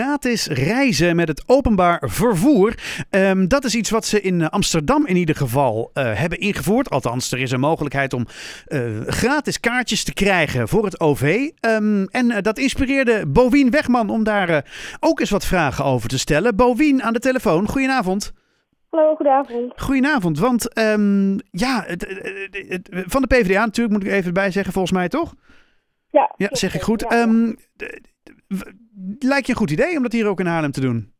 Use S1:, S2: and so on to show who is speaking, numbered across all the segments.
S1: gratis reizen met het openbaar vervoer. Ehm, dat is iets wat ze in Amsterdam in ieder geval eh, hebben ingevoerd. Althans, er is een mogelijkheid om eh, gratis kaartjes te krijgen voor het OV. Ehm, en eh, dat inspireerde Bovien Wegman om daar eh, ook eens wat vragen over te stellen. Bovien aan de telefoon, goedenavond.
S2: Hallo, goedenavond.
S1: Goedenavond, want ehm, ja, het, het- het- van de PvdA natuurlijk moet ik even bij zeggen, volgens mij toch?
S2: Ja,
S1: Ja, zeg ik goed.
S2: Ja,
S1: lijkt je een goed idee om dat hier ook in Haarlem te doen?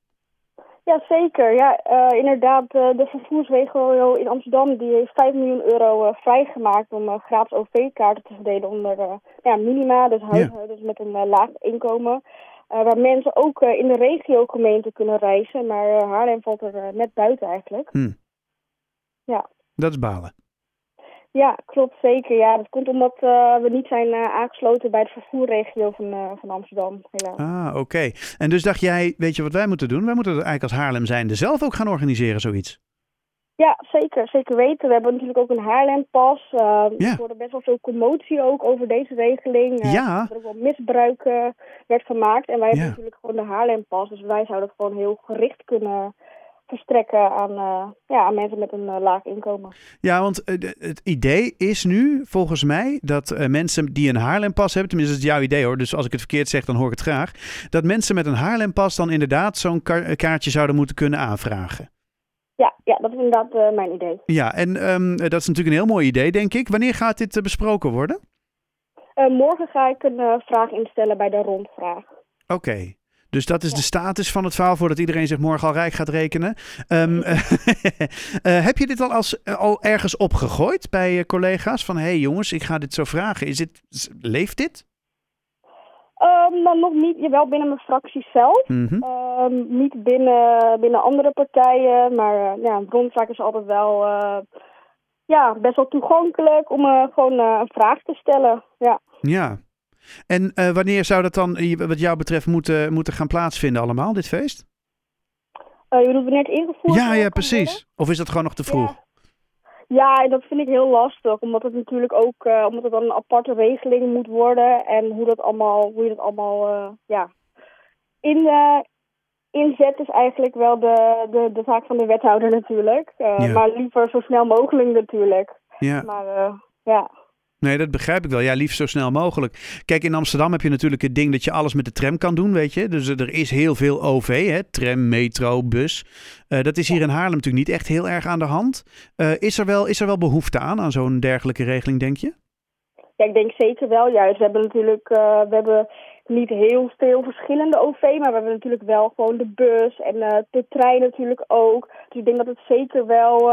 S2: ja zeker. Ja, eh, inderdaad, eh, de vervoersregio in Amsterdam die heeft 5 miljoen euro eh, vrijgemaakt om gratis OV-kaarten te verdelen onder ja, minima, dus huishoudens met een laag inkomen. Waar mensen ook in de regiogemeente kunnen reizen, maar Haarlem valt er net buiten eigenlijk.
S1: Dat is balen.
S2: Ja, klopt zeker. Ja, dat komt omdat eh, we niet zijn eh, aangesloten bij de vervoerregio van, eh, van Amsterdam, helaas.
S1: Ah, oké. En dus dacht jij, weet je wat wij moeten doen? Wij moeten het eigenlijk als Haarlem zijnde zelf ook gaan organiseren, zoiets.
S2: Ja, zeker. Zeker weten. We hebben natuurlijk ook een Haarlempas. Uh,
S1: Ja.
S2: Er wordt best wel veel commotie ook over deze regeling.
S1: Ja.
S2: Er ook wel misbruik werd gemaakt. En wij hebben natuurlijk gewoon de Haarlempas. Dus wij zouden het gewoon heel gericht kunnen verstrekken aan, eh, ja, aan mensen met een eh, laag inkomen.
S1: Ja, want eh, het idee is nu, volgens mij, dat mensen die een Haarlempas hebben, tenminste dat is jouw idee hoor, dus als ik het verkeerd zeg, dan hoor ik het graag, dat mensen met een Haarlempas dan inderdaad zo'n ka- kaartje zouden moeten kunnen aanvragen.
S2: Ja, ja dat is inderdaad mijn idee.
S1: Ja, en ehm, eh, dat is natuurlijk een heel mooi idee, denk ik. Wanneer gaat dit besproken worden?
S2: Morgen ga ik een vraag instellen bij de rondvraag.
S1: Oké. Dus dat is
S2: Ja.
S1: de status van het verhaal voordat iedereen zich morgen al rijk gaat rekenen. Ehm, eh, heb je dit al, als, eh, al ergens opgegooid bij collega's? Van hé hey jongens, ik ga dit zo vragen. Is dit, leeft dit?
S2: Dan nog niet, jawel binnen mijn fractie zelf.
S1: Mhm.
S2: Ehm, niet binnen, binnen andere partijen, maar eh, ja, een rondvraag is altijd wel ja, best wel toegankelijk om gewoon een vraag te stellen. Ja.
S1: Ja. En eh, wanneer zou dat dan, eh, wat jou betreft, moeten, moeten gaan plaatsvinden allemaal, dit feest?
S2: Eh, je bedoelt wanneer het ingevoerd
S1: Ja, ja,
S2: worden?
S1: precies. Of is dat gewoon nog te vroeg?
S2: Ja. Ja, en dat vind ik heel lastig, omdat het natuurlijk ook omdat het dan een aparte regeling moet worden en hoe dat allemaal, hoe je dat allemaal ja, in, inzet is eigenlijk wel de, de, de zaak van de wethouder natuurlijk.
S1: Ja.
S2: Maar liever zo snel mogelijk natuurlijk.
S1: Ja.
S2: Maar ja.
S1: Nee, dat begrijp ik wel. Ja, liefst zo snel mogelijk. Kijk, in Amsterdam heb je natuurlijk het ding dat je alles met de tram kan doen, weet je. Dus er is heel veel OV, hè. Tram, metro, bus. Eh, dat is hier in Haarlem natuurlijk niet echt heel erg aan de hand. Eh, is, er wel, is er wel behoefte aan, aan zo'n dergelijke regeling, denk je?
S2: ja, ik denk zeker wel juist. We hebben natuurlijk uh, we hebben niet heel veel verschillende OV, maar we hebben natuurlijk wel gewoon de bus en de trein natuurlijk ook. Dus ik denk dat het zeker wel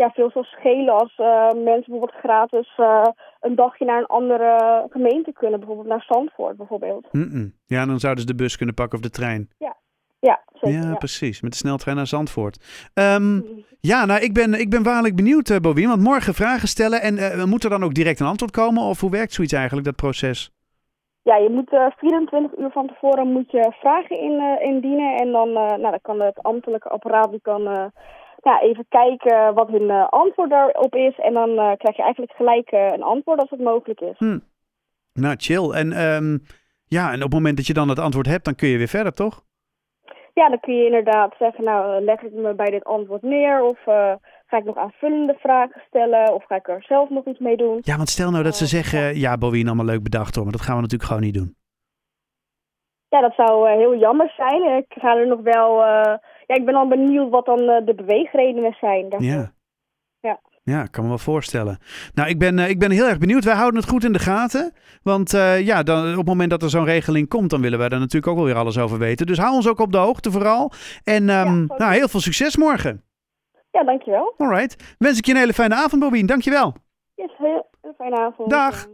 S2: ja, veel zal schelen als uh, mensen bijvoorbeeld gratis uh, een dagje naar een andere gemeente kunnen. Bijvoorbeeld naar Zandvoort bijvoorbeeld.
S1: Mm -mm. Ja, dan zouden ze de bus kunnen pakken of de trein.
S2: Ja, ja, zeker,
S1: ja,
S2: ja.
S1: precies. Met de sneltrein naar Zandvoort. Um, ja, nou, ik ben, ik ben waarlijk benieuwd, uh. Want morgen vragen stellen en uh, moet er dan ook direct een antwoord komen? Of hoe werkt zoiets eigenlijk, dat proces?
S2: Ja, je moet uh, 24 uur van tevoren moet je vragen in, indienen. En dan, nou, dan kan het ambtelijke apparaat die kan, ja, even kijken wat hun antwoord daarop is. En dan krijg je eigenlijk gelijk een antwoord als het mogelijk is.
S1: Hm. Nou, chill. En, um, ja, en op het moment dat je dan het antwoord hebt, dan kun je weer verder, toch?
S2: Ja, dan kun je inderdaad zeggen, nou leg ik me bij dit antwoord neer of ga ik nog aanvullende vragen stellen of ga ik er zelf nog iets mee doen.
S1: Ja, want stel nou dat ze zeggen, ja Bowien, allemaal leuk bedacht hoor, maar dat gaan we natuurlijk gewoon niet doen.
S2: Ja, dat zou heel jammer zijn. Ik ga er nog wel, uh, ja, ik ben al benieuwd wat dan de beweegredenen zijn. Daarvoor.
S1: Ja.
S2: Ja.
S1: Ja, ik kan me wel voorstellen. Nou, ik ben, ik ben heel erg benieuwd. Wij houden het goed in de gaten. Want uh, ja, dan, op het moment dat er zo'n regeling komt, dan willen wij daar natuurlijk ook wel weer alles over weten. Dus hou ons ook op de hoogte vooral. En um, ja, nou, heel veel succes morgen.
S2: Ja, dankjewel.
S1: Alright. Wens ik je een hele fijne avond, Bobien. Dankjewel.
S2: Yes, heel, heel fijne avond.
S1: Dag.